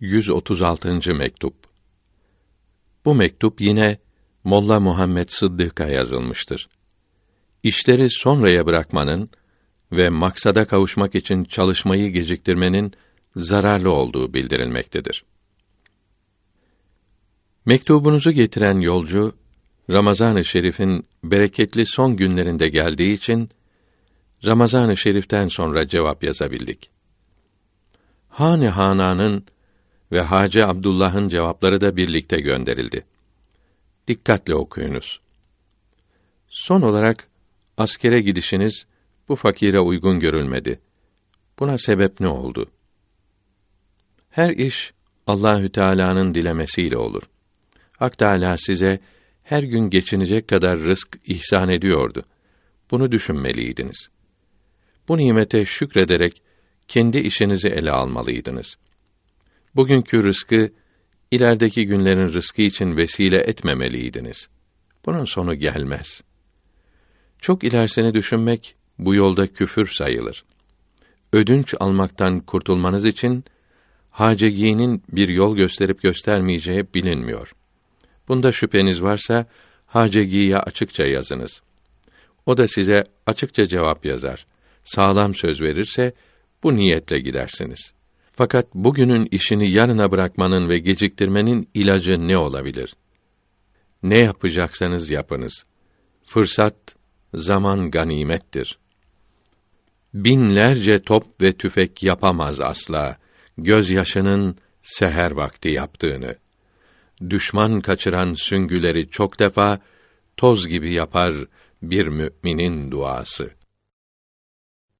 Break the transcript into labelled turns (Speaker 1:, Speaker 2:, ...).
Speaker 1: 136. mektup. Bu mektup yine Molla Muhammed Sıddık'a yazılmıştır. İşleri sonraya bırakmanın ve maksada kavuşmak için çalışmayı geciktirmenin zararlı olduğu bildirilmektedir. Mektubunuzu getiren yolcu Ramazan-ı Şerif'in bereketli son günlerinde geldiği için Ramazan-ı Şerif'ten sonra cevap yazabildik. Hane Hana'nın ve Hacı Abdullah'ın cevapları da birlikte gönderildi. Dikkatle okuyunuz. Son olarak askere gidişiniz bu fakire uygun görülmedi. Buna sebep ne oldu? Her iş Allahü Teala'nın dilemesiyle olur. Hak Teala size her gün geçinecek kadar rızk ihsan ediyordu. Bunu düşünmeliydiniz. Bu nimete şükrederek kendi işinizi ele almalıydınız. Bugünkü rızkı ilerideki günlerin rızkı için vesile etmemeliydiniz. Bunun sonu gelmez. Çok ilerisini düşünmek bu yolda küfür sayılır. Ödünç almaktan kurtulmanız için hacegiğinin bir yol gösterip göstermeyeceği bilinmiyor. Bunda şüpheniz varsa hacegiye açıkça yazınız. O da size açıkça cevap yazar. Sağlam söz verirse bu niyetle gidersiniz. Fakat bugünün işini yarına bırakmanın ve geciktirmenin ilacı ne olabilir? Ne yapacaksanız yapınız. Fırsat, zaman ganimettir. Binlerce top ve tüfek yapamaz asla gözyaşının seher vakti yaptığını. Düşman kaçıran süngüleri çok defa toz gibi yapar bir müminin duası.